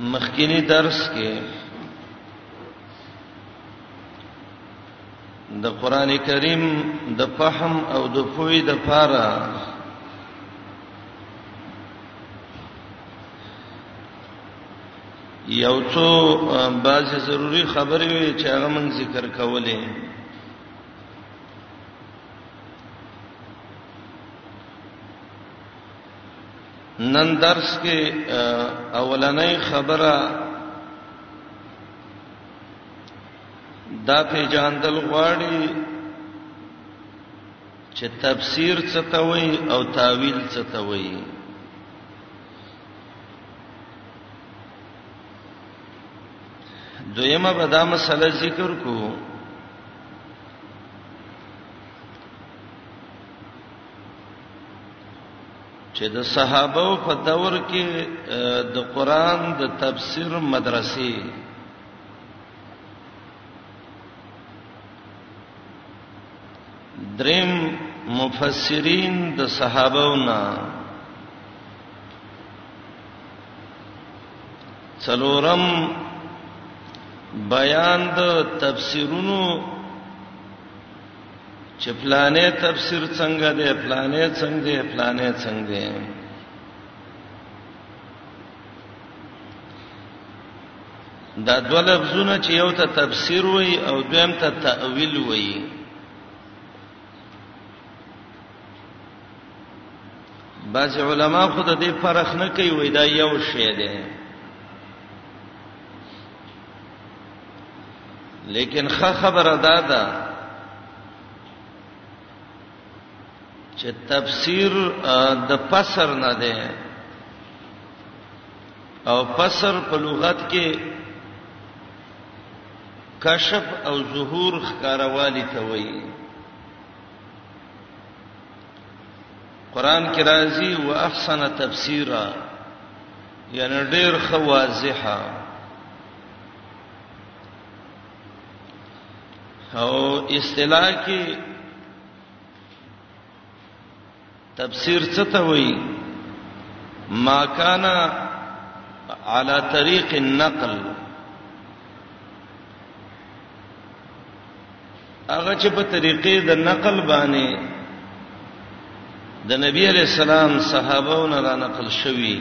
مخکینی درس کې د قران کریم د فهم او د پوی د پاره یو څو بعضی ضروری خبرې وي چې هغه موږ ذکر کولې نن درس کې اولنۍ خبره دا په جاندل غواړي چې تفسیر څه ته وایي او تاویل څه ته وایي دویمه به دا مسله ذکر کو چې د صحابه په دور کې د قران د تفسیر مدرسې دریم مفسرین د صحابهونه څلورم بیان د تفسیرونو چې پلانې تفسیر څنګه دی پلانې څنګه دی پلانې څنګه دی دا دوه لفظونه چې یو ته تفسیر وای او دویم ته تأویل وای بعض علما خو د دې فرق نه کوي وای دا یو شی دی لیکن خه خبره دا ده چې تفسیر د فسر نه ده او فسر په لغت کې کشف او ظهور ښکاروالی ته وایي قران کې راځي واحسن تفسیرا یعنی ډیر خو واضحه او اصطلاح کې تفسیر څه ته وایي ما کان علی طریق النقل هغه چې په طریقې د نقل باندې د نبی علی السلام صحابهونو را نقل شوی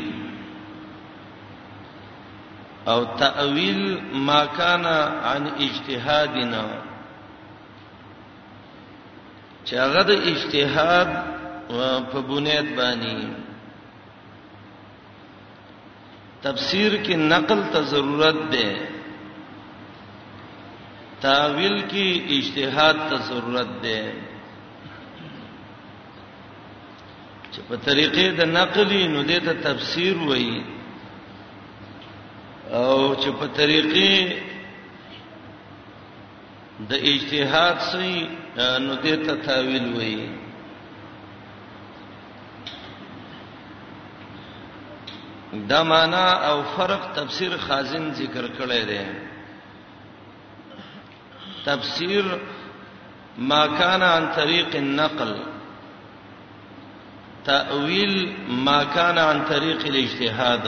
او تأویل ما کان عن اجتهادنا چې هغه د اجتهاد په بنیاد باندې تفسیر کې نقل ته ضرورت ده تاویل کې اجتهاد ته ضرورت ده چې په طریقې د نقلی نو د ته تفسیر وایي او چې په طریقې د اجتهاد سي نو دې ته تاویل وایي دا معنا او فرق تفسیر خازن ذکر کړی دی تفسیر ما کان عن طریق النقل تأویل ما کان عن طریق الاجتهاد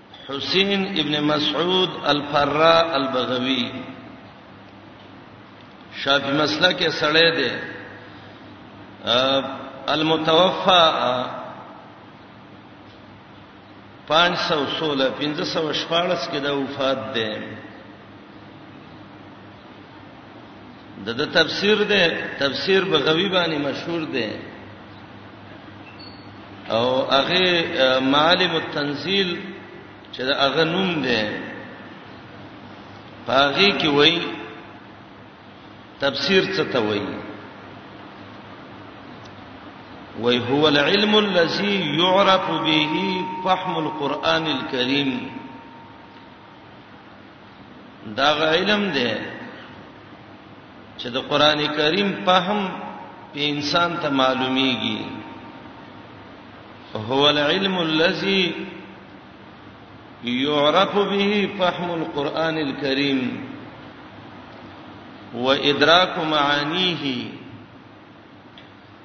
حسين ابن مسعود الفراء البغوي شافعي مسلک کې سړی دی المتوفى 516 1514 کې د وفات ده د د تفسیر ده تفسیر بغوی باندې مشهور ده او هغه معالم التنزيل چې دا هغه نوم ده پاغي کې وای تفسیر څه ته وای وای هو العلم الذي يعرف به فهم القرآن الكريم دا علم دی چې د قران کریم فهم په انسان ته معلومیږي هو العلم الذي يعرف به فهم القرآن الكريم وإدراك معانيه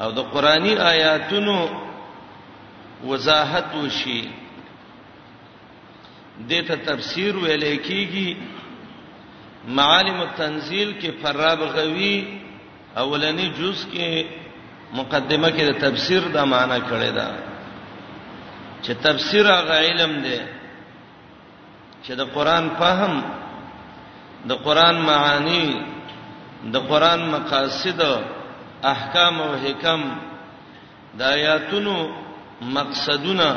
او د قرآنی آیاتونو وضاحت وشي دته تفسیر ویل کیږي معالم التنزيل کې فراب غوي اولنی جز کې مقدمه کې د تفسیر د معنی کړی دا چې تفسیر هغه علم دی چې د قران فهم د قران معانی د قران مقاصد احکام او حکم د آیاتونو مقصدونه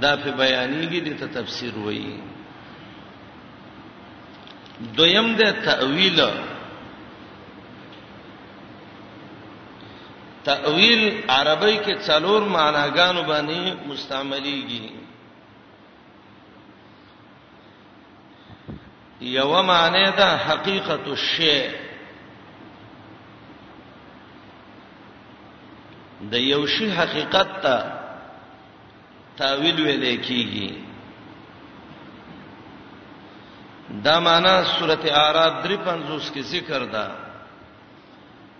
دا په بیانېږي د تفسیر وایي دویم د تأویل تأویل عربی کې څلور معناګانو باندې مستعمليږي یو معنی دا حقیقت الشی د یو شی حقیقت ته تاویل ویل کیږي دا معنا سورته اعراف 350 کې ذکر ده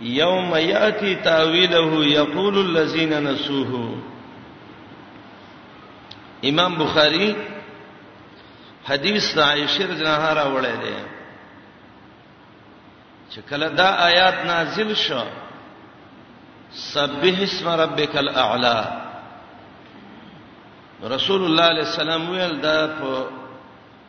یوم یاتی تاویله یقول الذین نسوه امام بخاری حدیث عائشہ رضی الله عنها راوړی دی چې کله دا آیات نازل شو سبح اسم ربک الاعلى رسول الله صلی الله علیه وسلم ویل دا په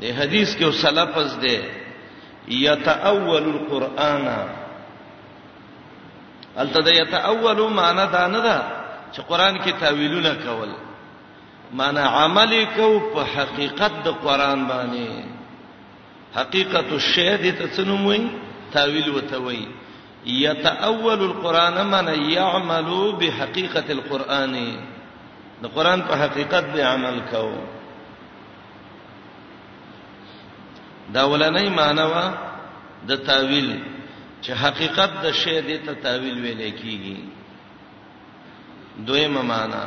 د حدیث کې اوس لفظ دی یتاول القرآن الته د یتاول معنی دا نه ده چې قران کې تاویلونه کول معنی عمل کو په حقیقت د قران باندې حقیقت الشی د تسنموي تاویل وتوي یتاول القرآن من یعمل بحقیقت القرآن د قران په حقیقت به عمل کوو دا ولنې مانوا د تاویل چې حقیقت د شی د ته تاویل ویل کیږي دویمه معنا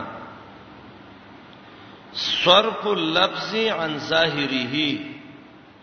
صرف اللفظ عن ظاهره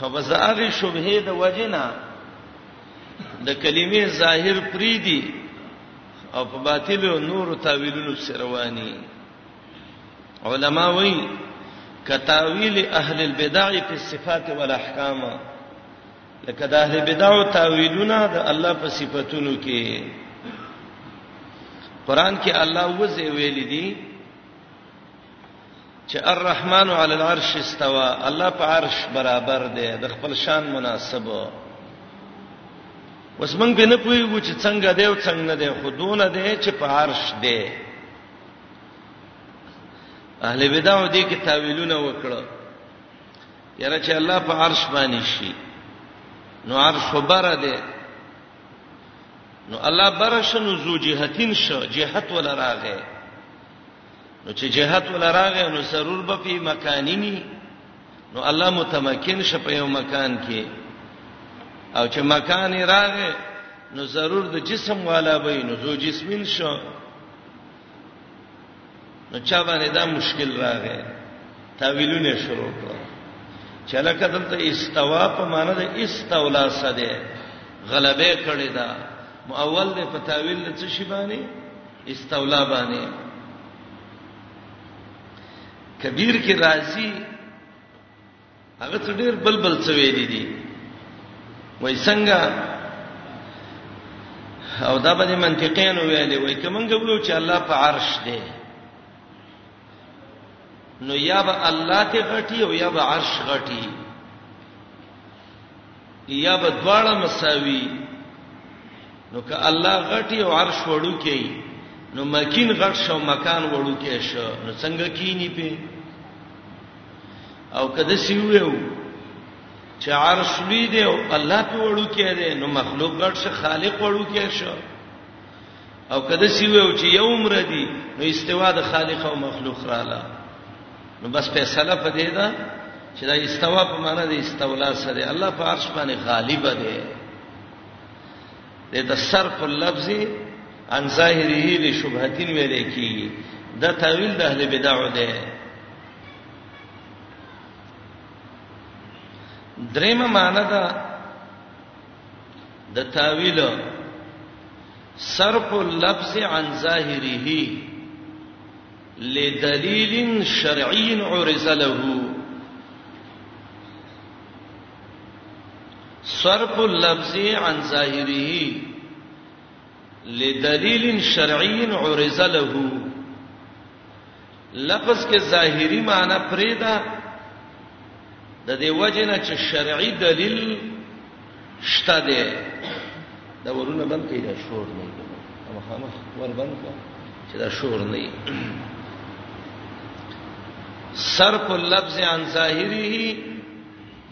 خبزاغي شبهه د وجنا د کلمې ظاهر پریدي او په باطل او نور تاویلونو سره رواني علما وایي کتاویل اهل البدع په صفات او احکام لکه د اهل بدع او تاویلونه د الله په صفاتونو کې قران کې الله وځي ویل دي چې الرحمن علی العرش استوا الله په عرش برابر دی د خپل شان مناسب اوس موږ به نه پوهیږو چې څنګه دی او څنګه نه دی خو دونه دی چې په عرش دی اهل بدع دې کې تاویلونه وکړه یاره چې الله په عرش باندې شي نو عرش بر دی نو الله برشن ذو جهتین شو جهت ولا راغه نو چې جهت ولراغه نو ضرور به په مکانینی نو الله متمکن شه په یو مکان کې او چې مکان راغه نو ضرور د جسم والا به نو زو جسمین شو نو چا باندې دا مشکل راغی تاویلونه شروع کړو چې لکه دلته استوا په معنی د استولا سده غلبه کړی دا مو اول د پتاویل څه شی باندې استولا باندې کبیر کې راځي هغه څه ډیر بلبل څه ویلي دي وای څنګه او دا به منطقین ویلي وای کومنګ ویو چې الله په عرش دی نو یا به الله ته غټي او یا به عرش غټي یا به دواړه مساوي نو که الله غټي او عرش وړو کې نو مکین غټ شو مکان وړو کې شو نو څنګه کینی په او کده سی ویو چې عرش لوی دی او الله په وړو کې دی نو مخلوق غټ شو خالق وړو کې شو او کده سی ویو چې یو عمر دی نو استوا د خالق او مخلوق رااله نو بس فیصله پدې ده چې دا استوا په معنی د استولا سره الله په عرش باندې غالب دی د تصرف اللفظ ان ظاهره لشبهتين ویل کی دا تعویل د اهل بدع ده درېمه معنی دا د تاویل صرف اللفظ عن ظاهره لدلیل شرعی عرض له صرف اللفظ عن ظاهره لدلیل شرعی عرض له لفظ کې ظاهری معنی پریدا د دې وجنه چې شرعي دلیل شته دی دا ورونه بند کړئ دا شور نه دی مخامخ ور بند کړئ چې دا شور نه دی صرف اللفظ عن ظاهره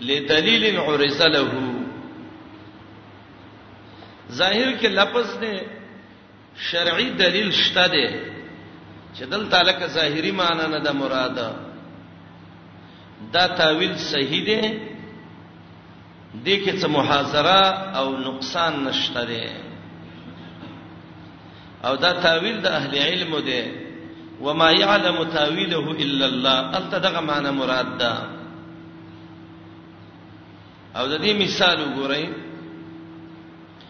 لدلیل عرض له ظاهر کې لفظ نه شرعي دلیل شته دی چې دلته لکه ظاهري معنی نه د مراد دا تاویل صحیح دی د کې څه محاضره او نقصان نشته دی او دا تاویل د اهل علم دی وما يعلم تاويله الا الله الته دغه معنی مراد ده او د دې مثال وګورئ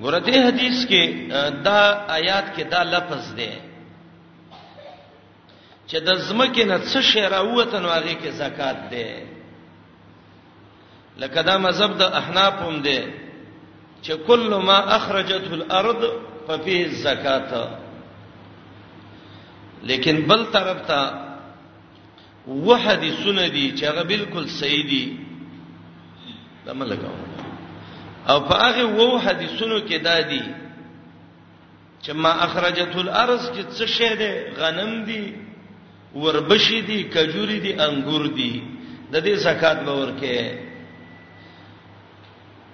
ګوره دې حدیث کې دا آیات کې دا لفظ دی چې د زمکه نه څه شی راوته نو هغه کې زکات دی لکه دا مذهب د احناف هم دی چې کل ما اخرجته الارض ففيه الزکات لیکن بل طرف ته و حدیثونه دي چې هغه بالکل صحیح دي دا ملګاو او په هغه وو حدیثونو کې دا دي چې ما اخرجت الارض چې څه شه ده غنم دي وربشي دي کجوري دي انګور دي د دې زکات به ورکه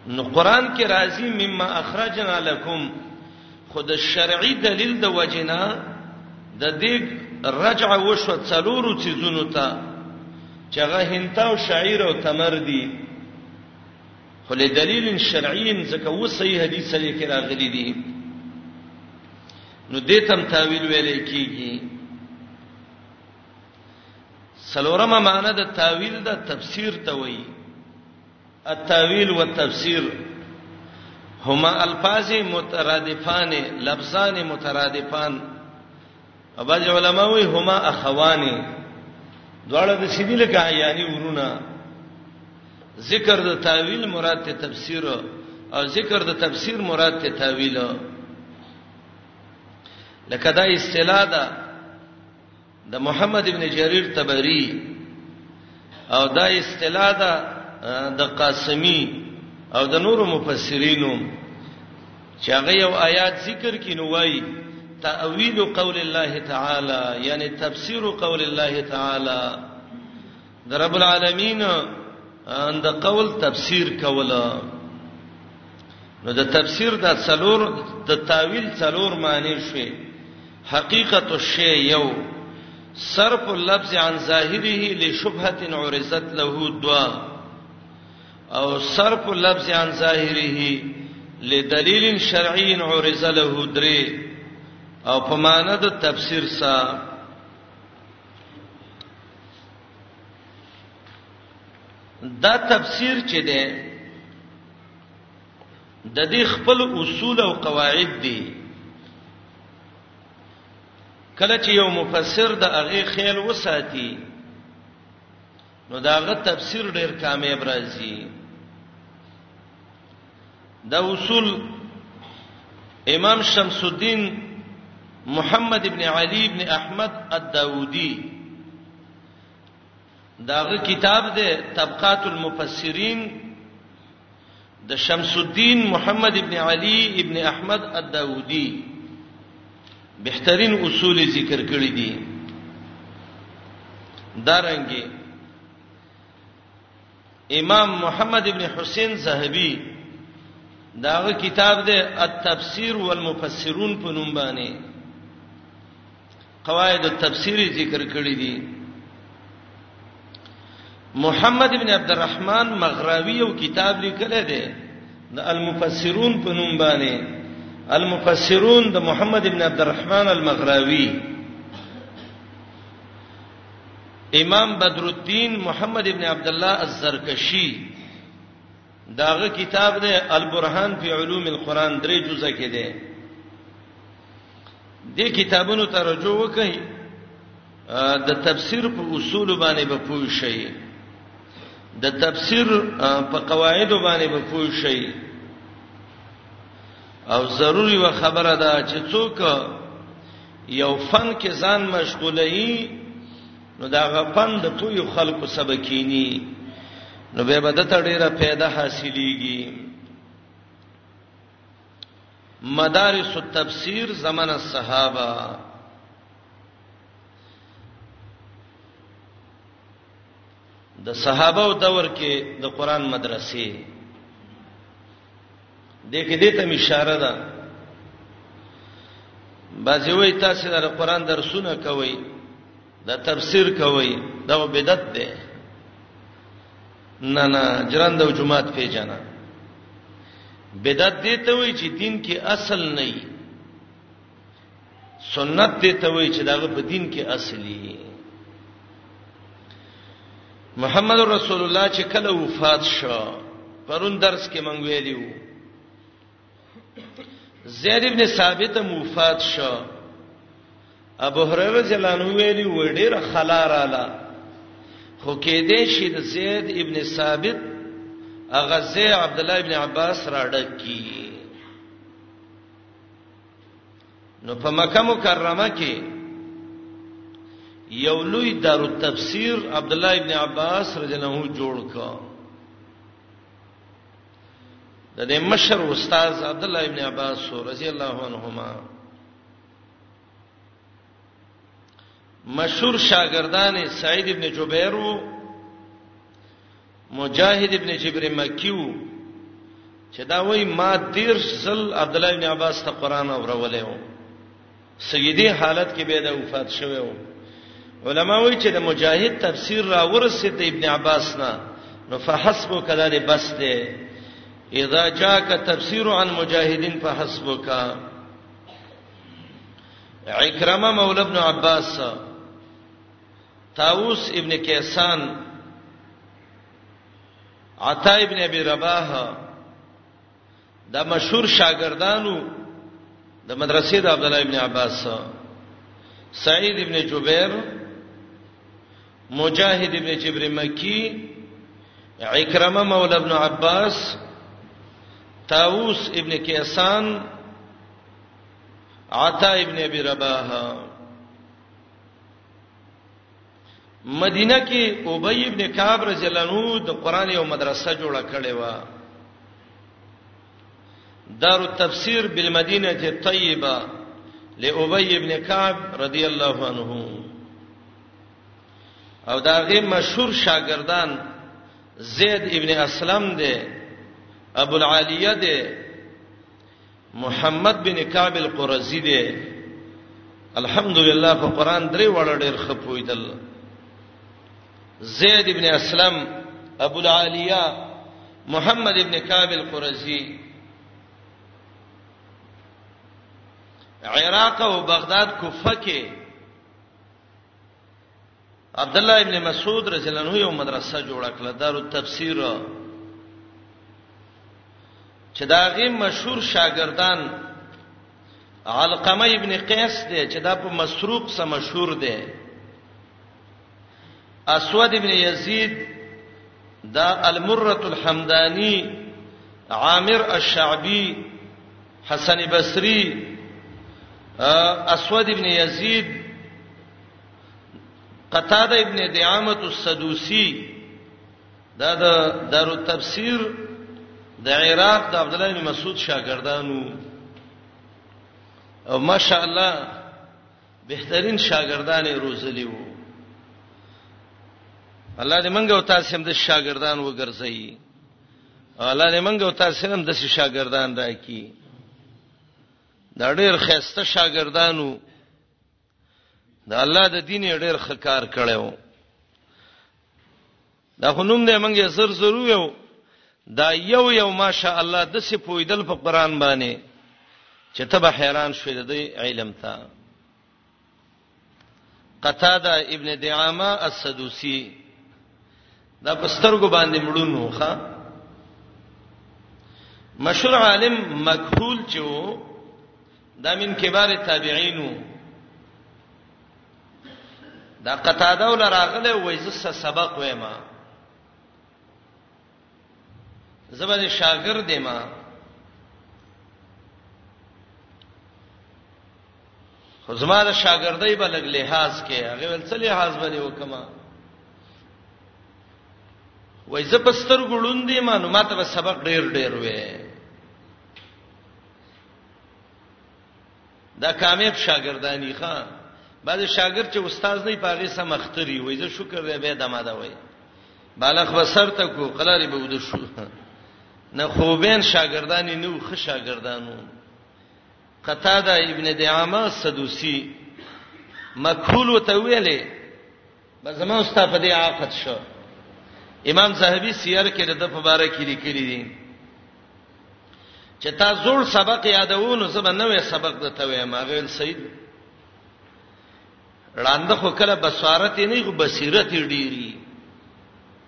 نو قران کې راځي مما اخرجنا لكم خود شرعي دلیل د وجنا د دې رجع وشو څلورو چیزونو ته چې هغه هنتا او شاعر او تمر دي خو له دلیل شرعي ځکه و صحیح حدیث لري کې راغلي دي نو دې تم تعویل ویلې کیږي سلورمه معنی د تعویل د تفسیر ته وایي التاویل والتفسیر هما الفاظ مترادفان لفظان مترادفان بعض علما وی هما اخوان دواړه د سیدی لکه یعنی ورونه ذکر د تاویل مراد ته تفسیر او ذکر د تفسیر مراد ته تاویل لکه دا اصطلاح ده د محمد ابن جرير تبري او دا اصطلاح ده د قاسمی او د نورو مفسرینو چې هغه یو آیات ذکر کینو وایي تأویل قول الله تعالی یعنی تفسیر قول الله تعالی د رب العالمین اند قول تفسیر کوله نو د تفسیر د څلور د تاویل څلور معنی شوي حقیقت الشی یو صرف اللفظ عن ظاهره لشبهه عرضت له دوا او صرف اللفظ عن ظاهره لدلیل شرعی عرض له درې او په معنی د تفسیر سره دا تفسیر چې ده د دې خپل اصول او قواعد دي کله چې یو مفسر د هغه خیال وساتي نو داغه تفسیر ډیر کامیاب راځي دا اصول امام شمس الدین محمد ابن علی ابن احمد الداودی داغه کتاب دی طبقات المفسرین د شمس الدین محمد ابن علی ابن احمد الداودی بهترین اصول ذکر کړی دي دارنګي امام محمد ابن حسین زاهبی داغه کتاب دی التفسیر والمفسرون په نوم باندې قواعد التفسیر ذکر کړی دي محمد ابن عبد الرحمن مغراوی یو کتاب لیکل دی د المفسرون په نوم باندې المفسرون د محمد ابن عبد الرحمن المغراوی امام بدر الدین محمد ابن عبد الله الزرکشی د هغه کتاب دی البرهان فی علوم القرآن درې جزء کې دی دې کتابونو ته رجوع وکړئ د تفسیر په اصول باندې به پوه شئ د تفسیر په قواعد باندې به پوه شئ او ضروری و خبره ده چې څوک یو فن کې ځان مشغولې نو دا غپند پوی خلکو سبکینی نو به بدته ډیره پیدا حاصلېږي مدارس التفسیر زمن الصحابه د صحابه او دور کې د قران مدرسې دې کې دې ته اشاره ده بعضی وای تاسو د قران درسونه کوي د تفسیر کوي دا بدعت ده نه نه جرند او جمعات پیژنه بدعت دې ته وای چې دین کې اصل نه وي سنت دې ته وایي چې داغه په دین کې اصلي محمد رسول الله چې کله وفات شو پرون درس کې مونږ ویلیو زید ابن ثابت وفات شو ابو هريره جلانو ویلی و ډیر خلاراله خو کې دې شي د زید ابن ثابت اغه زی عبد الله ابن عباس راډک کی نو په مکه مکرمه کې یو لوی دار التفسیر عبد الله ابن عباس رضی الله عنه جوړ کړ د دې مشر استاد عبد الله ابن عباس رضی الله عنهما مشهور شاګردان سعید ابن جبیر وو مجاهد ابن جبر مکی وو چې دا وای ما دیر سل عبد الله ابن عباس ته قران اورولې وو سیدی حالت کې به دا وفات شوه وو علما وایي چې د مجاهد تفسیر را ورسېد ابن عباس نه نو فحسبو کدا دې بس دې اذا جاءك تفسير عن مجاهدين فحسبك عکرمه مولا ابن عباس طاووس ابن کیسان عطا ابن ابي رباح دا مشهور شاګردانو د مدرسې د عبد الله ابن عباس سعید ابن جبیر مجاهد ابن جبر مکی عکرمه مولا ابن عباس طاووس ابن کیسان عطا ابن ابي رباح مدینه کې ابی ابن کعب رضی الله عنه د قران یو مدرسه جوړه کړې و دار التفسیر بالمدینه الطیبه لابی ابن کعب رضی الله عنه او داغه مشهور شاګردان زید ابن اسلم دی ابو العالیه دی محمد بن کعب القرزی دی الحمدلله په قران درې وړ ډېر خپویدل زید ابن اسلم ابو العالیه محمد ابن کعب القرزی عراق او بغداد کوفه کې عبد الله ابن مسعود رضی الله عنه یو مدرسه جوړ کړه دارو تفسیر چې دا غي مشهور شاګردان علقمه ابن قیس دی چې دا په مسروق سره مشهور دی اسود ابن یزید دا المره الحمدانی عامر الشعبی حسن بصری اسود ابن یزید قتاده ابن دعامه السدوسی دا د دارو تفسیر د عراق د عبد الله بن مسعود شاګردانو او ماشاء الله بهترین شاګردان یې روزلی وو الله دې منګه او تاسو هم د شاګردان وګرځي الله دې منګه او تاسو هم د شاګردان راکړي دا ډېر خسته شاګردانو د الله د دین ډېر خکار کړو دا خنوم دې منګه سر سرو یو دا یو یو ماشاء الله د سی پویدل په قران باندې چې ته به حیران شې د علم ته قتاده ابن دعامه السدوسی دا پسترګو باندې مړونو ښا مشهور عالم مکحول چې وو دا من کبار تابعینو دا قتاده ول راغله وایز سبق وېما زبر شاګرد ما خو زما د شاګردۍ به لګ لحاظ کې هغه ول څه لحاظ باندې وکما وای زه پستر ګړوندې ما نو ماته به سبق ډیر ډیر وې دا کامیاب شاګردانی ښا بعد شاګرد چې استاد نه پاغي سم اختري وای زه شکر دې به دما دا وای بالغ بسر ته کو قلاري به ود شو نه خوبین شاګردانی نو خ شاګردانو قتاده ابن دعامه سدوسی مکحول ته ویلې بزما واستاپ دې عاقد شو امام زاهبی سیر کې د په باره کې لیکلي دي چې تا زوړ سبق یادوونو زما نوې سبق د توې ما غویل سید لاند خو کله بصارت نه خو بصیرت ډیری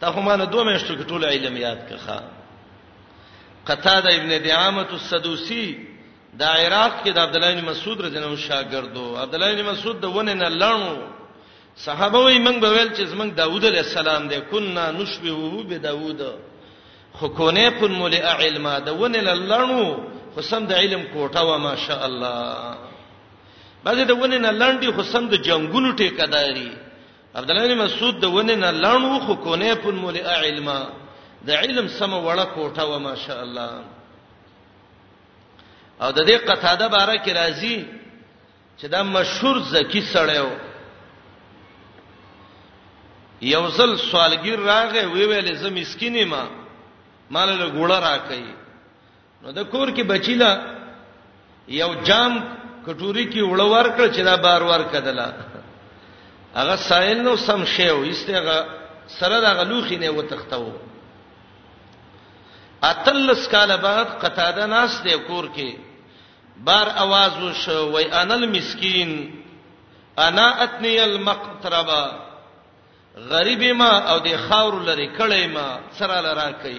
تا خو مانه دوه میاشتو کې ټول علم یاد کړه قتاده ابن دعامه السدوسی د عراق کې د عبد الله بن مسعود رضی الله عنه شاګردو عبد الله بن مسعود د ونه نه لړنو صحابه وي موږ به ویل چې زمنګ داوود علی السلام دی کنا نشبهه به داوود خو کونه قن مول علم د ونه نه لړنو خو سم د علم کوټه و ماشاء الله بعضې د ونه نه لړندي خو سم د جنگونو ټیکداري عبد الله بن مسعود د ونه نه لړن و خو کونه پون مولې علم د علم سم وړه کوټه و ماشاء الله او د دې قتاده باره کې راځي چې دا مشهور زکی سړی و یو ځل سوالګیر راغې وی ویلې زه مسکینې ما مال له ګوړه راکې نو د کور کې بچیلا یو جام کټوري کې وړ ورکړ چې دا بار ور کدلا هغه سائل نو سم شی و ایستغه سره د غلوخي نه وتختو اتلس کال بعد قتاده ناس د کور کې بار आवाज وشو وای انل مسکین انا اتنی المقتربه غریب ما او د خاور لري کړې ما سره لراکې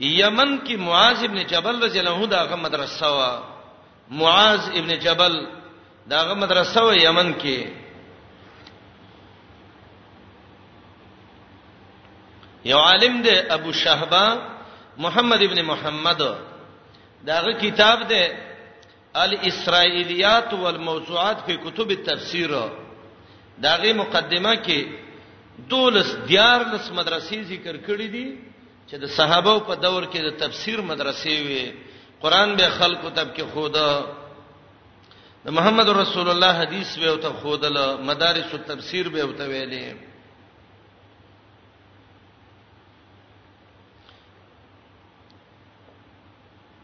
یمن کې معاذ ابن جبل رضی الله عنه داغه مدرسه وا معاذ ابن جبل داغه مدرسه وا یمن کې یو عالم دی ابو شهبه محمد ابن محمد داغه کتاب دی الاسرائیلیات والموضوعات فی کتب التفسیر داغه مقدمه کې دولس دیار لس مدرسې ذکر کړې دي چې د صحابه په دور کې د تفسیر مدرسې وي قران به خلکو تب کې خوده د محمد رسول الله حدیث به او ته خودل مدارس التفسیر به او ته ویلې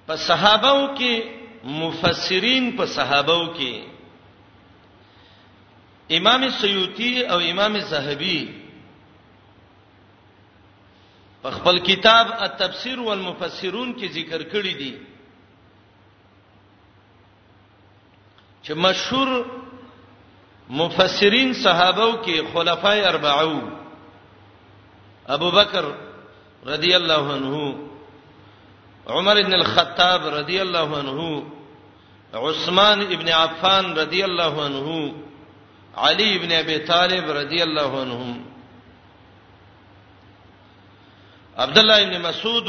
په صحابو کې مفسرین په صحابو کې امام سیوطی او امام زاهبی په خپل کتاب التفسیر والمفسرون کې ذکر کړی دی چې مشهور مفسرین صحابو کې خلفای اربعو ابو بکر رضی الله عنه عمر ابن الخطاب رضی الله عنه عثمان ابن عفان رضی الله عنه علی ابن ابي طالب رضی الله عنهم عبد الله ابن مسعود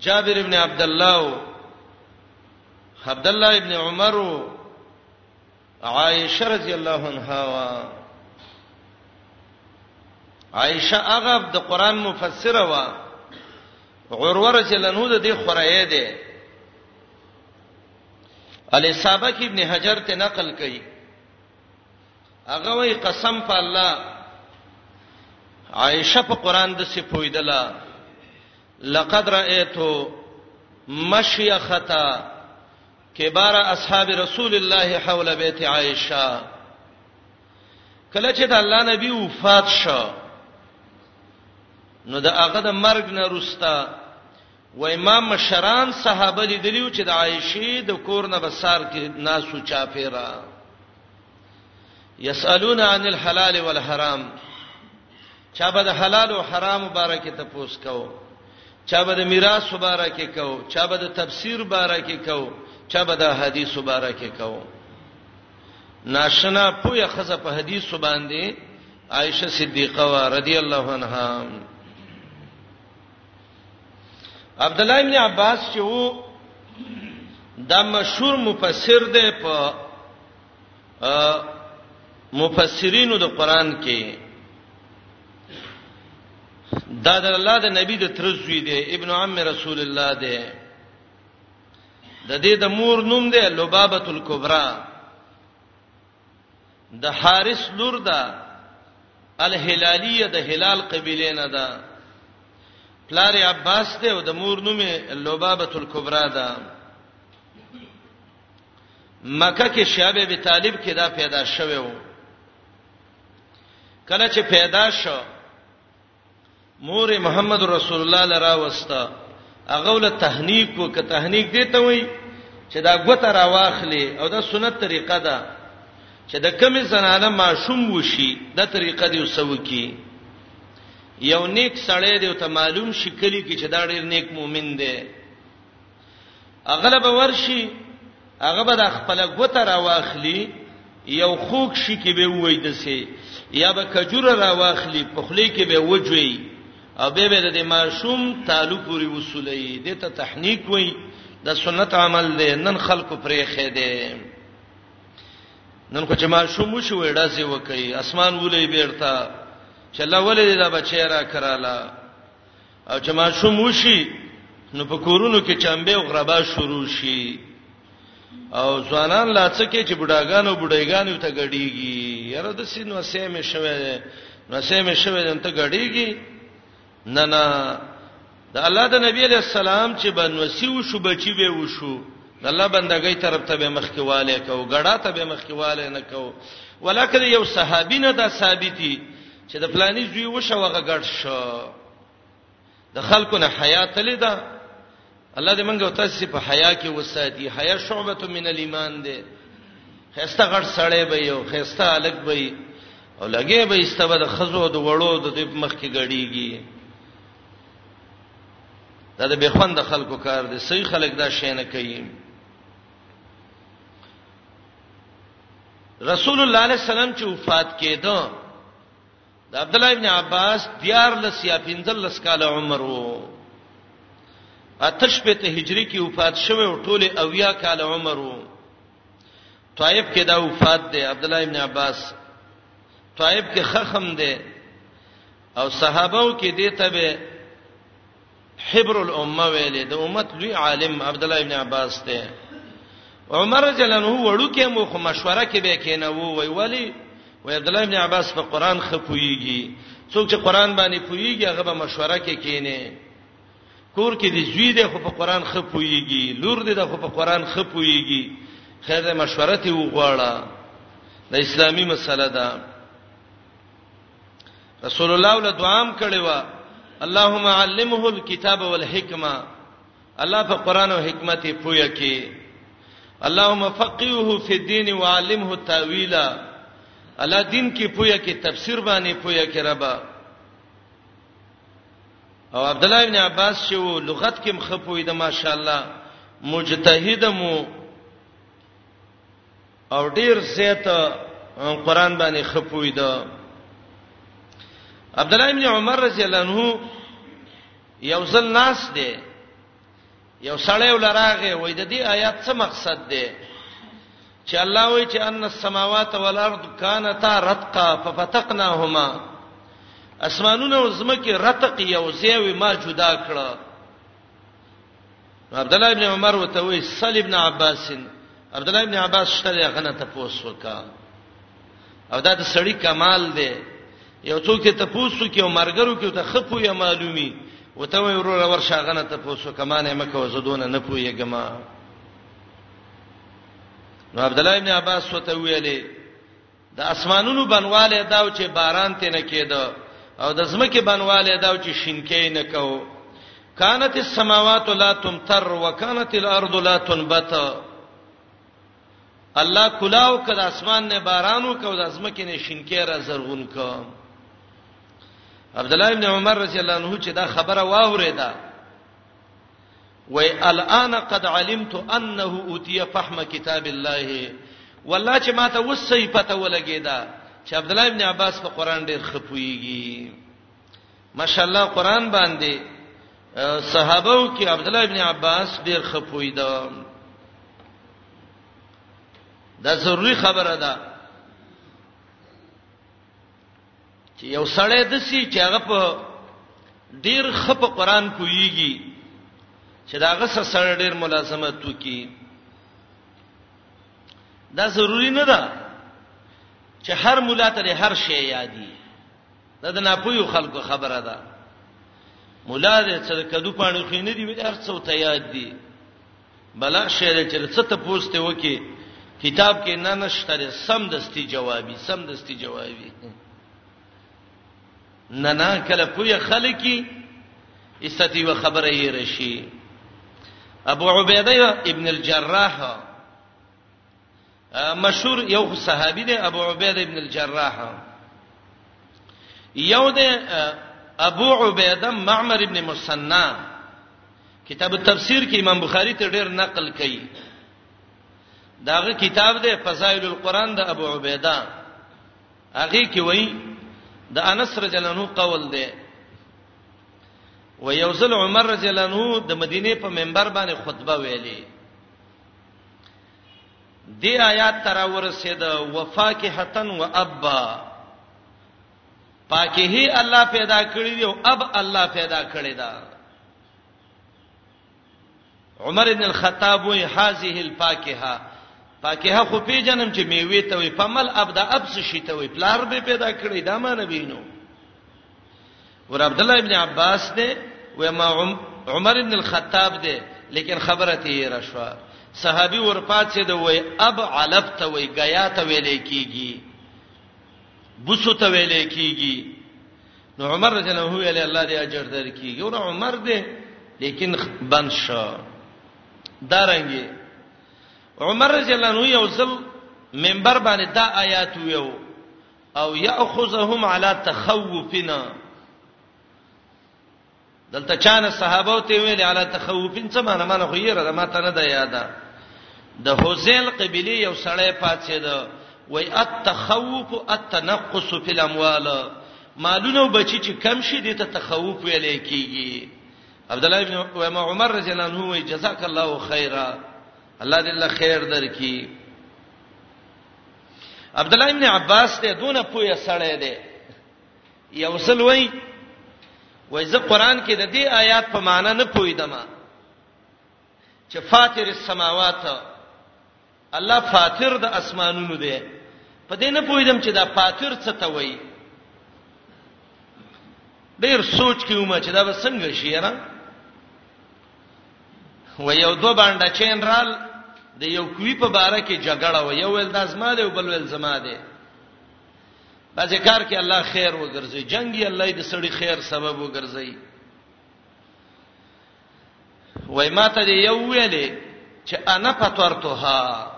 جابر ابن عبد الله او عبد الله ابن عمر او عائشه رضی الله عنها وا عائشه هغه د قران مفسره وا عروه رضی الله عنه د دې خورایې ده الی سابق ابن حجر ته نقل کړي هغه وای قسم په الله عائشه په قران د څه پویدله لقد رأيتو مشيختا کبار اصحاب رسول الله حول بیت عائشه کله چې د الله نبی وفات شو نو د هغه د مرګ نه روستا وای ما مشران صحابه لیدلی و چې د عائشه د کور نه بسار کې ناسو چا پیرا یسالون عن الحلال والحرام چا به د حلال او حرام مبارکه ته پوس کو چا به د میراث مبارکه کو چا به د تفسیر مبارکه کو چا به د حدیث مبارکه کو ناشنا پویا خزه په حدیث باندې عائشه صدیقه رضی الله عنها عبد الله ابن عباس چې وو دا مشهور مفسر دی په مفسرینو د قران کې دا د الله د نبی د ترزوی دی ابن عم رسول الله دی د دې د مور نوم دی لبابه الکبرى د حارث لور ده الهلالیه د هلال قبیله نه ده پلار عباس ته او د مور نومه لبابه الکبرى ده مکه کې شعب ابي طالب کې دا پیدا شوه کله چې پیدا شو مور محمد رسول الله لرا وستا هغه ول تهنیک وک تهنیک دی ته وای چې دا غوته را واخلې او دا سنت طریقه ده چې د کمی زنانه ماشوم وشي دا طریقه دی وسو کی یو نیک سړی دی ته معلوم شي کلی کې چې دا ډیر نیک مؤمن دی اغلب ورشي هغه به د خپل غوته را واخلي یو خوک شي کې به وای دسه یا به کجور را واخلي په خلی کې به وجوي او به به د ماشوم تعالو پوری وصولې د ته تحنیک وای د سنت عمل دی نن خلکو پرې خې دی نن کو چې ماشوم شو وړه سي وکي اسمان ولې بیرته چې الله ولې دا بچی را کراله او چې ماشوم وشي نو په کورونو کې چمبه او غربا شروع شي او ځوانان لا څه کې چې بډاګان او بډایګان ته غړيږي یاره د سین وسې مې شوه وسې مې شوه دن ته غړيږي نه نه د الله د نبی علی السلام چې بنوسی وشو بچی به وشو د الله بندګۍ طرف ته به مخکیواله کو غړا ته به مخکیواله نه کو ولکه یو صحابینه دا ثابتي چې د پلاني زوی وشو هغه ګډ شو د خلکو نه حیا تللی دا الله دې منګه تاسو په حیا کې وساتي حیا شعبه من الايمان ده خسته غړ سړې به یو خسته الګ به او لګې به استبه د خزو د وړو د دې مخ کې غړیږي دا د بخوند خلکو کار دی صحیح خلک دا شې نه کوي رسول الله علیه السلام چې وفات کېده د عبد الله ابن عباس دیار لس یا پنځل لس کال عمر وو اتش په ته هجری کې وفات شوه او ټوله اویا کال عمر وو طائف کې دا وفات دی عبد الله ابن عباس طائف کې خخم دی او صحابهو کې دی ته به حبر الامه ویلې د امت لوی عالم عبد الله ابن عباس ته عمر جلنه وړو کې مو خو مشوره کې به کینه وو وی ولی وی عبد الله ابن عباس په قران خپويږي څوک چې قران باندې پويږي هغه به مشوره کې کینه کور کې دی زوی دی خو په قران خپويږي لور دی د خو په قران خپويږي خیر مشوره ته وغواړه د اسلامي مسله ده رسول الله ول دعام کړي وا اللهم علمه الكتاب والحکمه الله په قران او حکمت پوهه کې اللهم فقهه فی الدین وعلمه التاویل الله دین کې پوهه کې تفسیر باندې پوهه کې ربا او عبد الله ابن عباس چې وو لغت کې مخپوي د ماشاءالله مجتهد مو او ډیر زیات قران باندې خپوي دا عبد الله ابن عمر رضی الله عنه یو ځل ناس دی یو سړی ولراغه وای د دې آیات څه مقصد دی چې الله وای چې ان السماوات والارض كانتا رتقا ففتقناهما اسمانونه او زمکه رتق یو زیوی ما جدا کړه عبد الله ابن عمر وته وی سل ابن عباس عبد الله ابن عباس شته غنه تپوس وکا او دا د سړی کمال دی یو څوک ته تپوس وکي او مرګرو کې ته خپو یا معلومي وته وی ورور ورشه غنه تپوس وکمانه مکه وزدون نه پويګم نو عبد الله ابن عباس وته ویلې د اسمانونو بنواله داو چې باران ته نه کېده او د زمکه بنواله داو چې شینکې نه کو کانت السماوات لا تمطر وکانت الارض لا تنبت الله کلاو کده اسمان نه بارانو کو د زمکه نه شینکې را زرغون کو عبد الله ابن عمر رضی الله عنه چې دا خبره واوریده وای الان قد علمت انه اوتی فهم کتاب الله والله چې ماته وسې پته ولګیدا چې عبد الله ابن عباس په قران ډیر خپويږي ماشاءالله قران باندې صحابه کې عبد الله ابن عباس ډیر خپويدا دا ضروری خبره ده چې یو سړی د سي چې هغه په ډیر خپ قران کویږي چې داغه سره ډیر ملازمت وکي دا ضروری نه ده چې هر مولا ته هر شی یادي دا د ناپوهو خلکو خبره ده مولا دې څه کدو پانی خو نه دی ویل هر څه ته یاد دي بلا شعر چې څه ته پوسټه وکي کتاب کې نه نشته سم دستي جوابي سم دستي جوابي نه نه کله پوی خلکی استتی و خبره یې رشي ابو عبیده ابن الجراح مشهور یو صحابي دی ابو عبیده ابن الجراح یو دی ابو عبیده معمر ابن مسنا کتاب التفسیر کې امام بخاری ته ډیر نقل کړي داغه کتاب دی فضائل القرآن د ابو عبیده هغه کې وایي د انس رضی الله عنه قول دی و یوزل عمر رضی الله عنه د مدینه په منبر باندې خطبه ویلي دې آیات تر ورسېد وفاکهتن وابا پاکهی الله پیدا کړی دی او اب الله پیدا کړی دا عمر ابن الخطاب وی هذه الفاکهه فاکهه خو پیجنم چې میوه ته وي فمل ابدا ابس شي ته وي پلار به پیدا کړی دا معنی وینو ور عبد الله ابن عباس دی و ما عمر ابن الخطاب دی لیکن خبره تی رشوا صحابي ورپات سي د وای اب علفت وای غیا ته ویلې کیږي بوسو ته ویلې کیږي نو عمر رضی الله عنه ویل الله دې اجر درکې یو عمر دې لیکن بند شو دارنګي عمر رضی الله عنه یو ځل منبر باندې دا آیات ویو او یاخذهم علی تخوفنا دلته چانه صحابه ته ویل علی تخوفن څه معنی معنی خو یې را ما ته نه ده یاده د حوزیل قبلی یو سړی پاتې ده وای التخوف التنقص فی الاموال مالونو بچی چې کم شي د تخوف ویل کیږي عبد الله ابن عمر رضی الله عنه وای جزاک الله خیرا الله دې الله خیر درکې عبد الله ابن عباس ته دونه پوهه سره دی یو سل وای وای زه قران کې د دې آیات په معنی نه پویدم چې فاطر السماوات الله فاطر د اسمانونو دی په دې نه پویدم چې دا فاطر څه ته وای ډیر سوچ کیوم چې دا به څنګه شي را و یو دو باندې چین رال د یو کوی په باره کې جګړه و یو ول داسما دی او بل ول زما دی باځه کار کې الله خیر وګرځي جنگي الله دې سړي خیر سبب وګرځي وای ماته دی یو ویلې چې انا فطرتها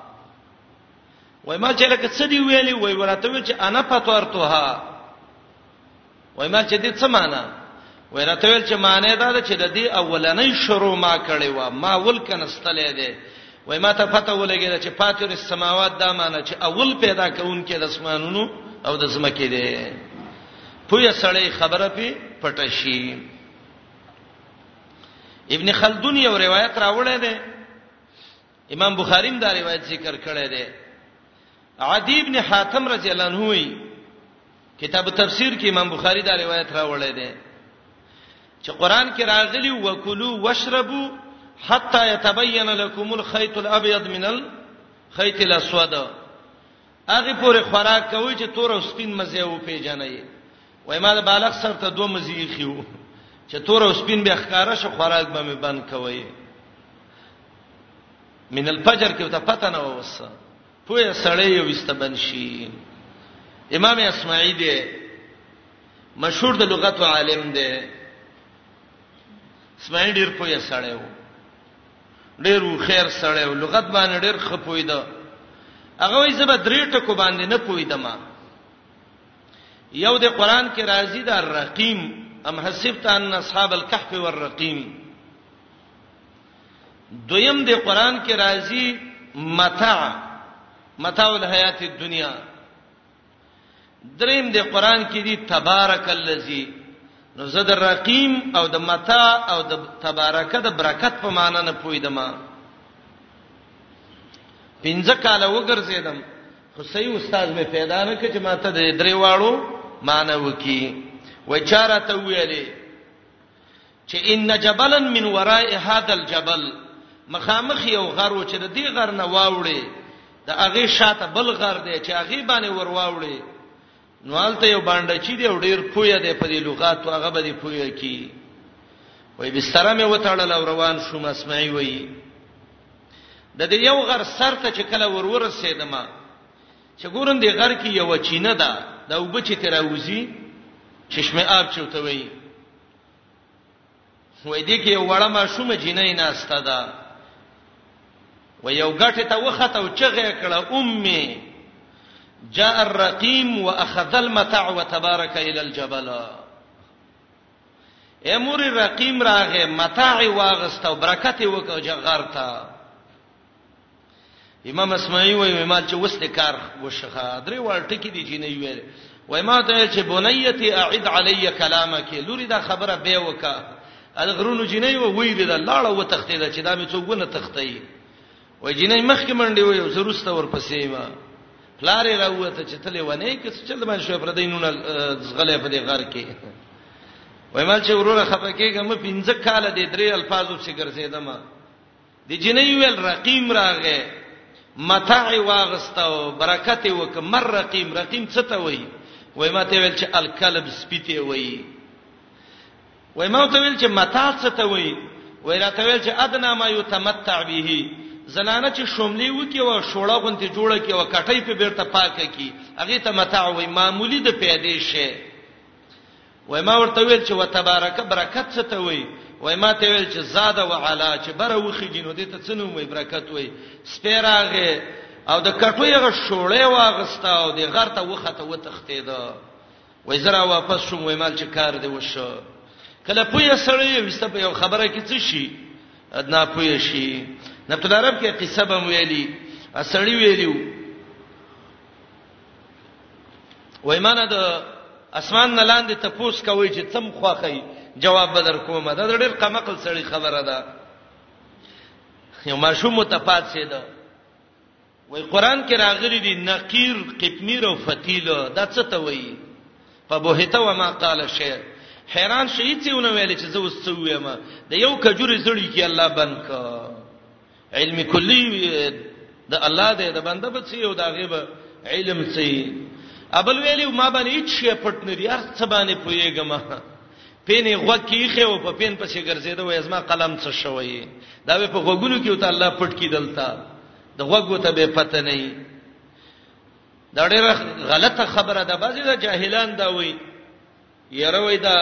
وای ما چې لکه څه دی ویلې وای ورته چې انا فطرتها وای ما چې دې څه معنا وای راته ویل چې معنی دا ده چې د دې اولنۍ شروع ما کړې و ما ول کنستلې ده وای ما ته پته ولګیږي چې فاتر السماوات دا معنی چې اول پیدا کونکي د اسمانونو او د زمکې ده پوهه سړی خبره پی پټه شي ابن خلدون یو روایت راوړی دی امام بخاری دا روایت ذکر کړی دی عدی ابن حاتم رضی الله عنه وی کتاب تفسیر کې امام بخاری دا روایت راوړی دی چې قران کې راغلی وکلو واشربو حتا يتبين لكم الخيط الابيض من الخيط الاسود هغه پورې خوراک کوي چې تور او سپین مزه و پیژنې وای ما د بالغ سره ته دوه مزي خيو چې تور او سپین به ښکارا شو خوراک به مې بند کوي من الفجر کې ته پته نه ووس پوهه سړی یو استبن شي امام اسماعی دی مشهور د لغت عالم دی اسماعی ډیر پوهه سړی و ډیر خیر سړی و لغت باندې ډیر خپوی دی هغه وایي زبر درې ټکو باندې نه پوي دما یو د قران کې راځي دا رقیم ام حسبت ان اصحاب الكهف والرقیم دویم د قران کې راځي متاع متاع الحیات الدنیا دریم د قران کې دي تبارک الذی نو زه د رقیم او د متاع او د تبارک د برکت په معنی نه پویدم پنځه کاله وګرځیدم خو صحیح استاد مې پیدا نه کړ چې ماته د درې واړو معنی وکي و چاره ته ویلې چې ان جبلا من وراء هذا الجبل مخامخ یو غر و چې د دې غر نه واوړي د هغه شاته بل غر دی چې هغه باندې ور واوړي نو حالت یو باندې چې دی ډیر پوهه دی په دې لغات او هغه به دی پوهه کی وای بستر مې وتاړل او روان شوم اسمعي وای د دې یو غر سر ته چې کله ورور سیدم چې ګورم دې غر کې یو چینه ده دا وب چې تراوزی چشمه آب چوتوي وای دي کې وړه ما شوم جنې ناشته ده و یو غټه ته وخته او چغه کړه امي جاء الرقيم واخذ المتاع وتبارك الى الجبل امر الرقيم راغه متاع واغست او برکت وکړه جغرتا امام اسمعي وایي ما چې وست کار وشخه درې وړ ټکی دي جنې ویل وای ما ته چې بنیتی اعد علی کلامک لوري دا خبره به وکا ال غرونو جنې و وی دا لاړه و تختې دا چې دا مې څوګونه تختې وای جنې مخ کې منډي وای زروسته ور پسې ما پلارې راوته چې تلې ونه کې څه چل باندې شو پر دینونه زغلې په دې غر کې وای مال چې وروره خپه کېږم پنځه کال دې درې الفاظو څخه ګرځېدم د جنۍ ویل رقیم راغې متاع واغستو برکت وک مر رقیم رقیم څه ته وای وای ما ته ویل چې الکلب سپیته وای وای ما ته ویل چې متاع څه ته وای وای را ته ویل چې ادنا ما یتمتع به زنانه چې شوملې وکي او شوړه غونته جوړه کی او کټۍ په بیرته پاکه کی هغه ته متاع وای معمولی د پیدې شي وای ما ورته ویل چې وتبارک برکت څه ته وای وای ما ته ویل چې زاده وعلا چې بره وخیږي نو دې ته څه نوم وای برکت وای سپیراغه او د کټو یغه شوړې واغستا او د غر ته وخته وتختې ده وای زرا واپس شوم وای مال چې کار دی وشو کله پوی سړی وسته په یو خبره کې څه شي ادنا پوی شي نبت العرب کې قصه به ویلي سړی ویلیو وای مانه د اسمان نه لاندې ته پوس کوي چې تم خوخی جواب بدر کوم دا ډېر قمقل سړی خبره ده یو ماشوم متفاد شه ده وای قران کې راغلي دي نقیر قطمیر او فتیل دا څه ته وایي په بوهته و ما قال شعر حیران شې چې ونه ویل چې زه وسڅویم د یو کجوري زړی کې الله بنک علم کلی د الله دی د بنده به څه یو دا غیب علم څه ابل ویلی ما باندې هیڅ شی پټ نه دی هر څه باندې پویګم پینې غوږ کیخه او په پین پسې ګرځیدا وای زما قلم څه شوی دا په غوګونو کې وته الله پټ کی دلتا د غوګو ته به پته نه وي دا ډیره غلطه خبره ده بعضی د جاهلان دا وای یره وای دا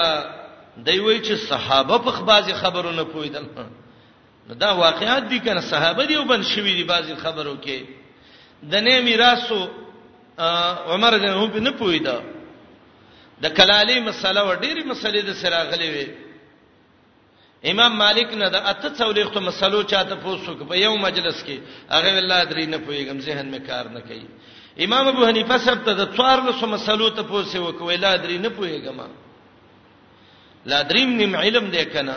دی وای چې صحابه په خبازي خبرونه پویدل دا واقعات دي کنه صحابه دی وبن شوی دی بعضی خبرو کې د نه میراثو عمر جن هم نه پویدا د کلالی مسله و ډیره مسلې د سره غلې وي امام مالک نه د اته څولېختو مسلو چاته پوسو په یو مجلس کې هغه الله درې نه پویګم ذهن مې کار نه کوي امام ابو حنیفه سب ته د څوار له سم مسلو ته پوسې وکوي لا درې نه پویګم لا دریم نیم علم دې کنه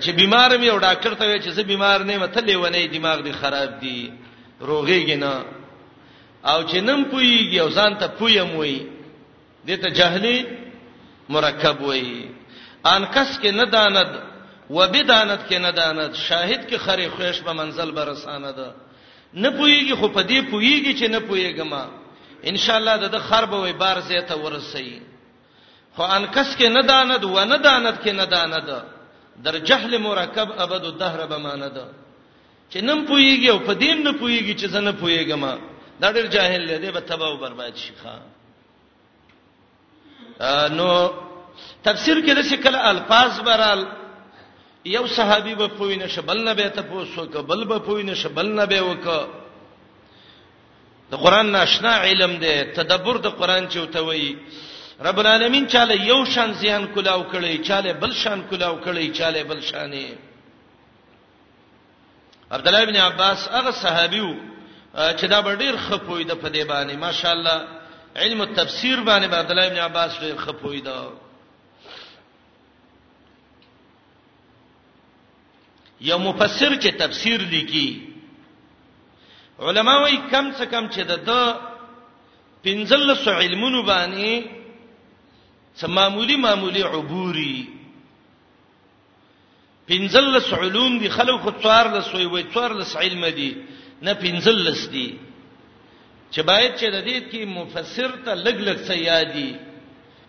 چې بیمار مې او ډاکټر ته وې چې زه بیمار نه یم ته لیونی دماغ دی خراب دی روغېږي نه او چې نن پويږي او ځان ته پویم وي دته جهلي مرکب وي ان کس کې نه داند و بدانت کې نه داند شاهد کې خره خوښ به منزل برسانه ده نه پويږي خو په دې پويږي چې نه پويګما ان شاء الله د خرب وي بار زه ته ورسي خو انکس کې نه داند و نه داند کې نه داند در جهل مرکب ابد الدهر به ماند چې نن پويږي او په دین نه پويږي چې زنه پويګم دا ډېر جاهل دی دی به تباہ او برباد شي ښا نو تفسیر کې د شکل الفاظ برال یو صحابي به پوینه شبل نه به ته پوسو کبل به پوینه شبل نه به وک د قران ناشنا علم دی تدبر د قران چوتوي رب العالمین چاله یو شان ذهن کلاو کړي چاله بل شان کلاو کړي چاله بل شانې عبد الله ابن عباس هغه صحابیو چې دا ډیر خپوی د په دی باندې ماشاءالله علم التفسیر باندې عبد الله ابن عباس ډیر خپوی دا یو مفسر چې تفسیر لیکي علما وایي کم څه کم چې د پنځل سو علمونو باندې څه معمولی معمولی عبوري پنځل سو علوم دي خلک خو څوار له سوې وي څوار له علم دي نه پنځل لس دي چې باید چې د دې کې مفسر ته لګ لګ څه یادي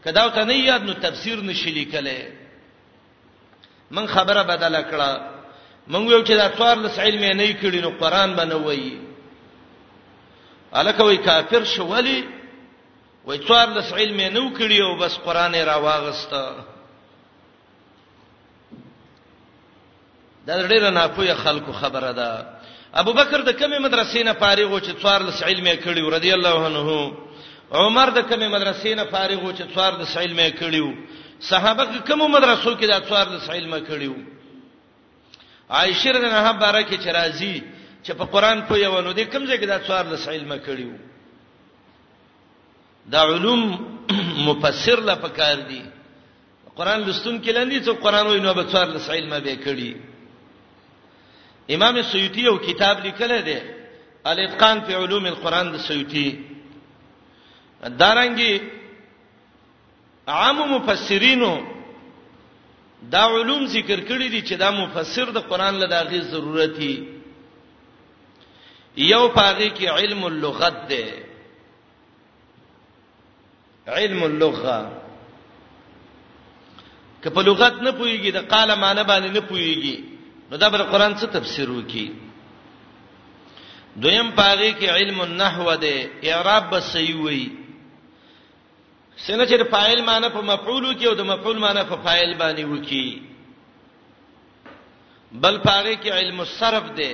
کدا ته نه یاد نو تفسیر نشي لیکلای من خبره بدله کړه من یو چې دا څوار لس علم نه کړی نو قران باندې وایي الکه وای کافر شو ولی وای څوار لس علم نه کړی او بس قران را واغسته دا ډیره ناپوهه خلکو خبره ده ابو بکر د کومې مدرسې نه فارغ و چې څوار لس علم یې کړی و رضی الله عنه عمر د کومې مدرسې نه فارغ و چې څوار لس علم یې کړی و صحابه کومو مدرسو کې دا څوار لس علم کړی و عائشه رضی الله عنها بارکه چې راځي چې په قران په یو نو د کوم ځای کې دا څوار لس علم کړی و دا علوم مفسر لا پکار دي قران لستون کې لاندې څو قران وای نو به څوار لس علم به کړي امام سیوطی یو کتاب لیکل دی الاتقان فی علوم القرآن د سیوطی دارنګي عام مفسرینو دا علوم ذکر کړی دي چې دا مفسر د قران له داغي ضرورتي یو پاغي کې علم اللغت ده علم اللغه که په لغت نه پويږي د قال معنی باندې نه پويږي نو دا بر قران څه تفسیر وکي دویم پاره کې علم النحو ده اعراب به صحیح وي سینه چې فاعل معنی په مفعول وکي او د مفعول معنی په فاعل باندې وکي بل پاره کې علم الصرف ده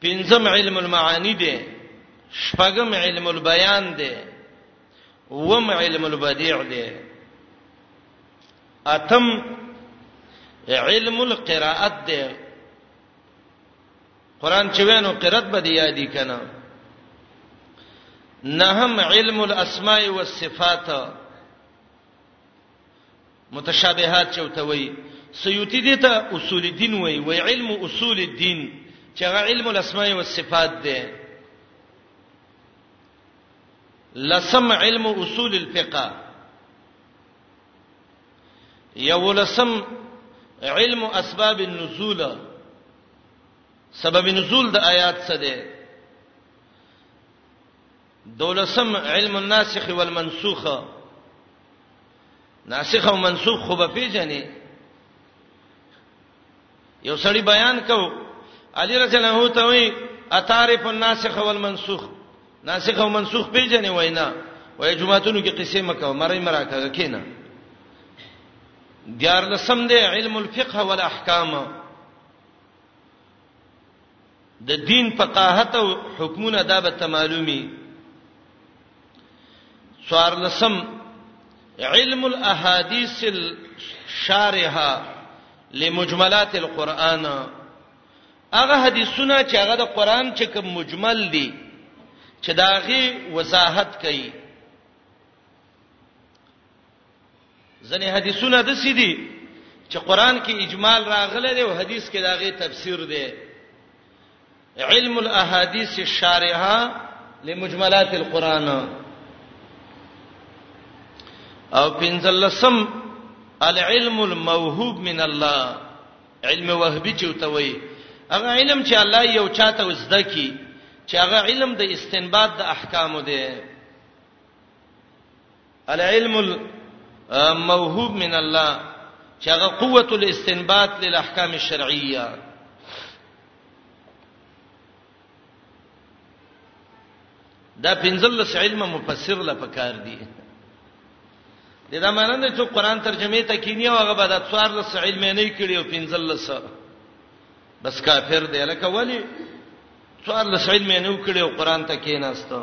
پنځم علم المعانی دی شپږم علم البیان دی وم علم البدیع دی اتم علم القراءت دی قران چې وینو قرات به دی یادی کنه نهم علم الاسماء والصفات متشابهات چوته وای سیوطی دې ته اصول الدین وای وای علم اصول الدین چې هغه علم الاسماء او صفات دی لسم علم اصول الفقه یو لسم علم اسباب النزول سبب نزول د آیات څه دی دولسم علم الناسخ والمنسوخ ناسخ او منسوخ خو به پیژنې یو سړی بیان کو علی رضی الله عنه ته وی اتعرف الناسخ والمنسوخ ناسخ او منسوخ پیژنې وینا وای جمعهتونو کې قصې مکه مری مراکه کینا دیار لسم دی علم الفقه والاحکام د دین فقاهت او حکمونه دا به تمالومي سوار لسم علم الاحاديث الشارحه لمجملات القرآن هغه حدیثونه چې هغه د قرآن چې کوم مجمل دي چې داغي وضاحت کوي ځنې حدیثونه د سیدی چې قران کې اجمال راغله دی او حدیث کې داغه تفسیر دی علم الاحاديث الشارحه لمجملات القران او پنځلسم العلم الموهوب من الله علم وهبي چې وتوي هغه علم چې الله یو چاته وزده کی چې هغه علم د استنباط د احکامو دی العلم الموهوب من الله چې هغه قوت الاستنباط للاحکام الشرعیه دا پنځلس علم مفسر لا پکار دي د دا معنی نه چې قران ترجمه ته کینی او هغه به د څوار لس علم نه کړی او پنځلس بس کافر دی لکه ولی څوار لس علم نه کړی او قران ته کیناسته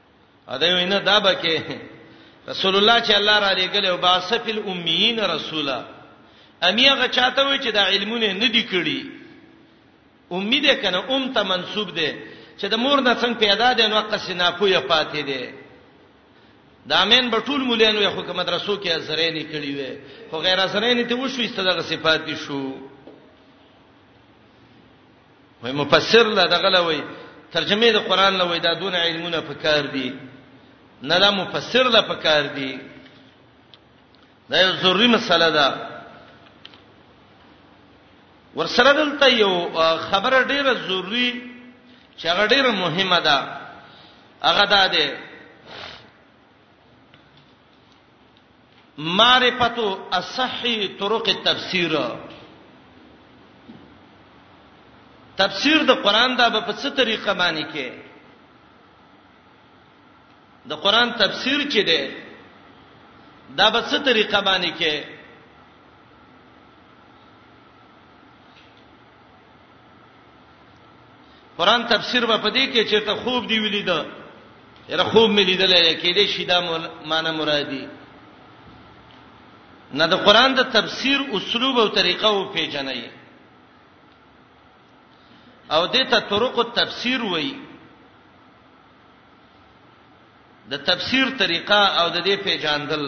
ا دې وینه دا بکه رسول الله چې الله را لېګل او باسفل امیین رسولا امیغه چاته وی چې دا علمونه نه دی کړی امید کنه ام ته منسوب دی چې د مور نه څنګه پیدا دی نو قصې نه پوهه پاتې دی دا مین بټول مولانو یې حکومت رسو کې ازرېنی کړی وي خو غیر ازرېنی ته وشو استدغه صفات شو وای مفسر لا دغه لوي ترجمه د قران لوي دا دون علمونه پکار دي نه لا مفسر لا پکار دي دا یو ضروری مسله ده ورسره دلته یو خبره ډیره ضروری چې هغه ډیره مهمه ده هغه دا ده معرفت اصح طرق التفسیر تفسیر د قران دا په څه طریقه باندې کې د قران تفسیر چې ده دا په څه طریقه باندې کې قران تفسیر په دې کې چې ته خوب دی ویلی دا یره خوب مې لیدلې کې دې شیدا معنا مرادي نه د قران د تفسیر اسلوب او طریقه او پیژنې او دې ته طرق التفسیر وایي د تفسیر طریقه او د دې پیژاندل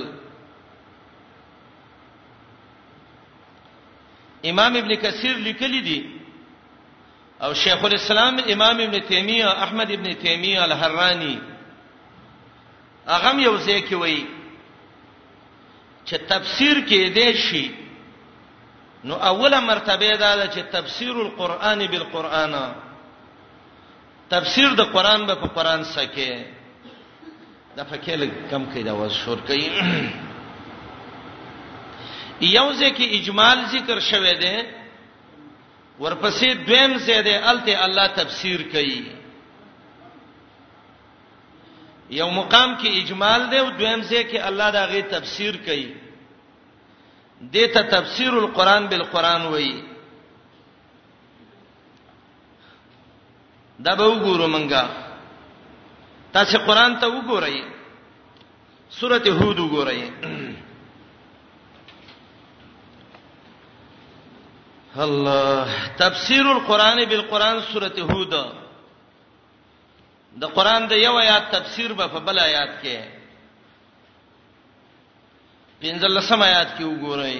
امام ابن کثیر لیکلی دی او شیخ الاسلام امام ابن تیمیه احمد ابن تیمیه الحرانی هغه یو ځای کې وایي چې تفسیر کې دی شي نو اوله مرتبه دا ده چې تفسیر القرآن بالقرآن تفسیر د قران به په قران سکه د فکه لګ کم کې دا وز شور کوي یو ځکه اجمال ذکر شوه دی ورپسې دویم زیاده الته الله تفسیر کوي یو مقام کې اجمال دی او دویم ځکه الله دا غي تفسیر کوي دته تفسیر القرآن بالقرآن وایي دا به وګورو مونږه تاسو قران ته وګورئ سورته هود وګورئ الله تفسیر القرآن بالقرآن سورته هود د قرآن د یو آیات تفسیر به په بل آیات کې پنځلسم آیات کې وګورئ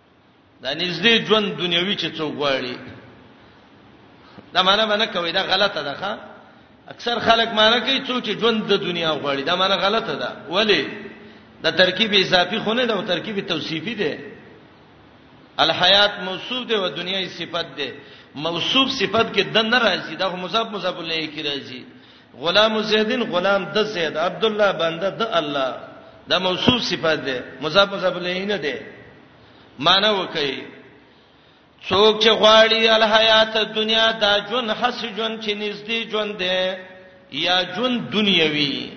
دا نږدې ژوند دنیوي چې څوک غواړي دا معنی باندې کوي دا غلطه ده ښا اکثر خلک معنی کوي څوک چې ژوند د دنیا غواړي دا معنی غلطه ده ولی دا ترکیب اضافي خونه ده او ترکیب توصیفي ده الحیات موصوف ده او دنیا صفت ده موصوف صفت کې د نه راځي دا مضاف مضاف الیه کې راځي غلام زیدین غلام د زید عبد الله بنده د الله دا موصوف صفات ده مضاف مضاف الیه نه ده معنی وکي څوک چې غواړي الحیات دنیا دا جون حس جون چې نږدې جون ده یا جون دنیوي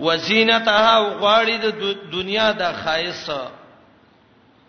وزینتها غواړي د دنیا د خایسه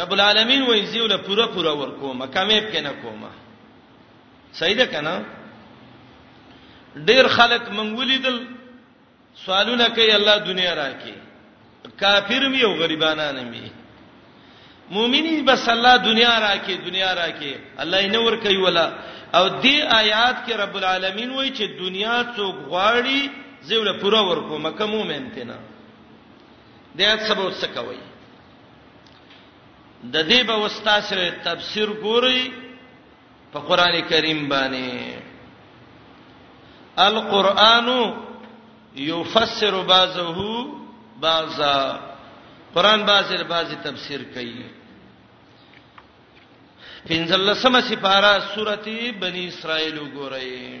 رب العالمین وای زیول پورا پورا ور کومه کمې پکې نه کومه صحیح ده کنه ډیر خلک مونږ ولیدل سوالونه کوي الله دنیا راکې کافر می او غریبانان می مؤمنی بس الله دنیا راکې دنیا راکې الله یې نور کوي ولا او دې آیات کې رب العالمین وایي چې دنیا څوک غواړي زیوله پورا ورکو مکه مؤمن تینا دې آیات سبب څه کوي د دې به واستاسو تفسیر ګوري په قران کریم باندې القرآن یفسر بعضه بعضا قران بعضه بعضه تفسیر کوي پنځلسمه سپاره سورته بنی اسرائیل وګورئ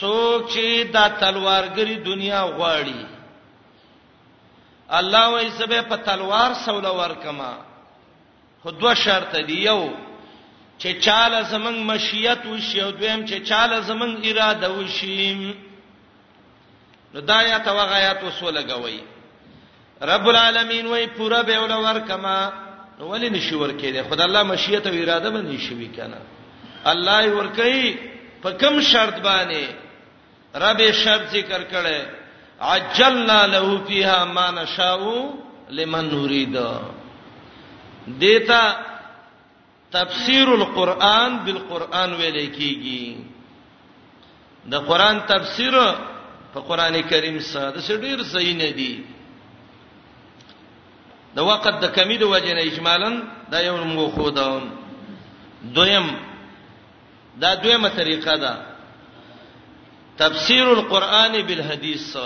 څوک چې دا تلوارګری دنیا غواړي الله وایي سبه په تلوار سول ورکما خو دوه شرط دی یو چې چاله زمنګ مشیت وشي او دویم چې چاله زمنګ اراده وشي نو دا یا توغایات وسوله غوي رب العالمین وای پورا به ول ورکما ولې نشي ورکېده خدای الله مشیت او اراده به نشي وکنه الله یې ورکې په کوم شرط باندې رب شرط ذکر کړي عجلنا له فیها ما نشاء لمن نريد دیتا تفسیر القرآن بالقرآن ویل کیږي د قرآن تفسیر په قرآن کریم سره د ډیر صحیح نه دی د وخت د کمی د وجه نه اجمالاً دا یو موږ خو دا دویم دا دویمه طریقه ده تفسیر القرآن بالحدیث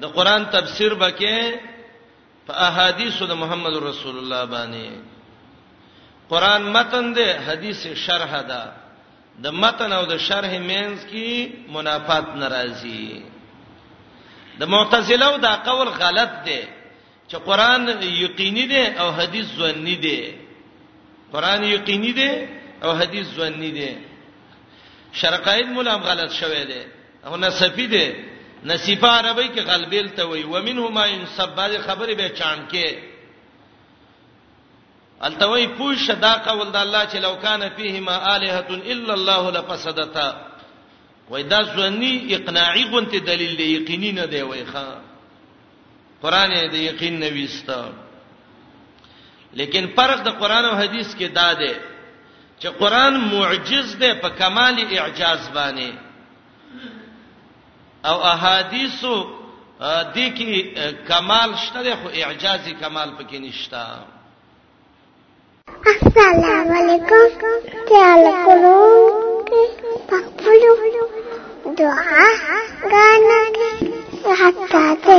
د قران تفسیر بکې په احادیثو د محمد رسول الله باندې قران متن دی حدیث شرح ده د متن او د شرح مینس کی منافات ناراضي د معتزله او دا قول غلط دی چې قران یقیني دی او حدیث ځنی دی قران یقیني دی او حدیث ځنی دی شرقاید مولا غلط شوی دی او نسفی دی نسیفه عربی کې غلبیل ته وای و منه ما ينسب بعد خبرې به چان کې التوی پوش دا قول د الله چې لو کان فیهما الہه الا الله لفسدتا وای دا ځنی اقناعی غونته دلیل دی یقیني نه دی وای ښا قران یې د یقین نه ویسته لیکن فرق د قران او حدیث کې دا دی چې قران معجز دی په کمال اعجاز باندې او احادیثو د کې کمال شته خو اعجازي کمال پکې نشته السلام علیکم خیال کولو پخپلو دعا غانا کې حتا ته